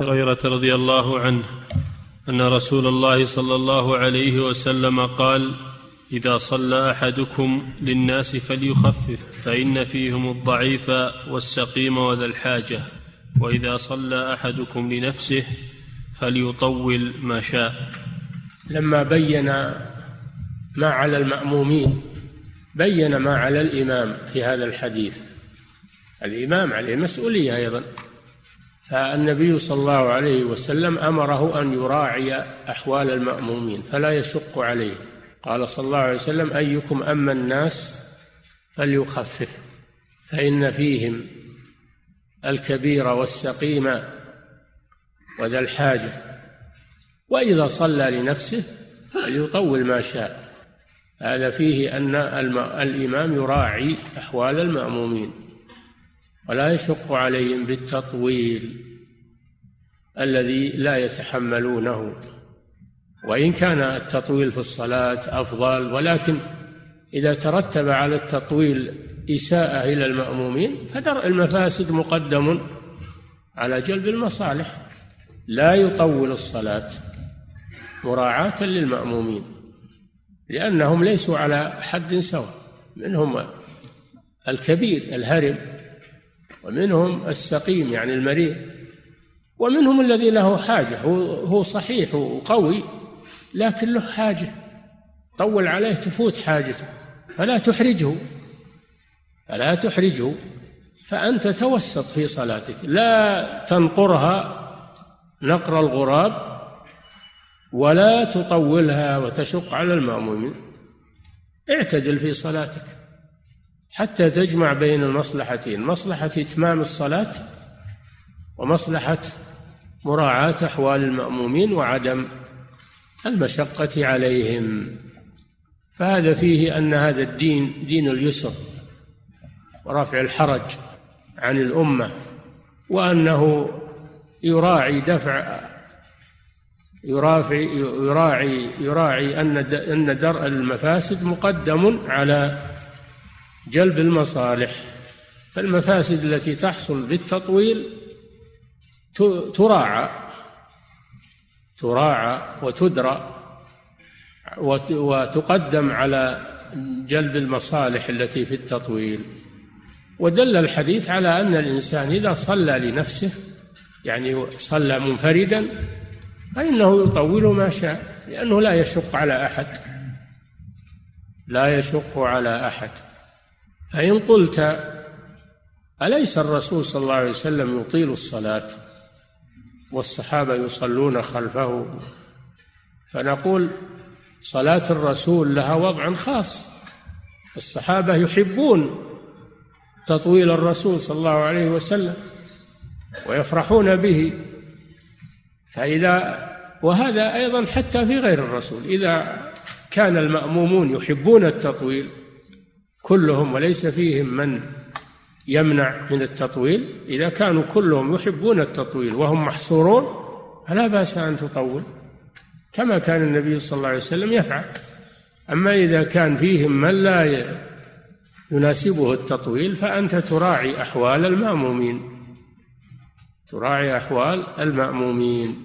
هريرة رضي الله عنه أن رسول الله صلى الله عليه وسلم قال إذا صلى أحدكم للناس فليخفف فإن فيهم الضعيف والسقيم وذا الحاجة وإذا صلى أحدكم لنفسه فليطول ما شاء. لما بين ما على المأمومين بين ما على الإمام في هذا الحديث. الإمام عليه مسؤولية أيضا. فالنبي صلى الله عليه وسلم أمره أن يراعي أحوال المأمومين فلا يشق عليه قال صلى الله عليه وسلم أيكم أما الناس فليخفف فإن فيهم الكبير والسقيم وذا الحاجة وإذا صلى لنفسه فليطول ما شاء. هذا فيه أن الإمام يراعي أحوال المأمومين. ولا يشق عليهم بالتطويل الذي لا يتحملونه. وإن كان التطويل في الصلاة أفضل ولكن إذا ترتب على التطويل إساءة إلى المأمومين فدرء المفاسد مقدم على جلب المصالح. لا يطول الصلاة مراعاة للمأمومين لأنهم ليسوا على حد سواء منهم الكبير الهرم. ومنهم السقيم يعني المريض ومنهم الذي له حاجة هو صحيح وقوي لكن له حاجة طول عليه تفوت حاجته فلا تحرجه فلا تحرجه فأنت توسط في صلاتك لا تنقرها نقر الغراب ولا تطولها وتشق على المأمومين اعتدل في صلاتك. حتى تجمع بين المصلحتين مصلحة إتمام الصلاة ومصلحة مراعاة أحوال المأمومين وعدم المشقة عليهم. فهذا فيه أن هذا الدين دين اليسر ورفع الحرج عن الأمة وأنه يراعي دفع يرافع يراعي يراعي أن أن درء المفاسد مقدم على جلب المصالح فالمفاسد التي تحصل بالتطويل تراعى تراعى وتدرى وتقدم على جلب المصالح التي في التطويل. ودل الحديث على أن الإنسان إذا صلى لنفسه يعني صلى منفردا فإنه يطول ما شاء لأنه لا يشق على أحد. لا يشق على أحد. فإن قلت أليس الرسول صلى الله عليه وسلم يطيل الصلاة والصحابة يصلون خلفه؟ فنقول صلاة الرسول لها وضع خاص. الصحابة يحبون تطويل الرسول صلى الله عليه وسلم ويفرحون به. فإذا وهذا أيضا حتى في غير الرسول. إذا كان المأمومون يحبون التطويل كلهم وليس فيهم من يمنع من التطويل. إذا كانوا كلهم يحبون التطويل وهم محصورون فلا بأس أن تطول. كما كان النبي صلى الله عليه وسلم يفعل. أما إذا كان فيهم من لا يناسبه التطويل فأنت تراعي أحوال المأمومين. تراعي أحوال المأمومين.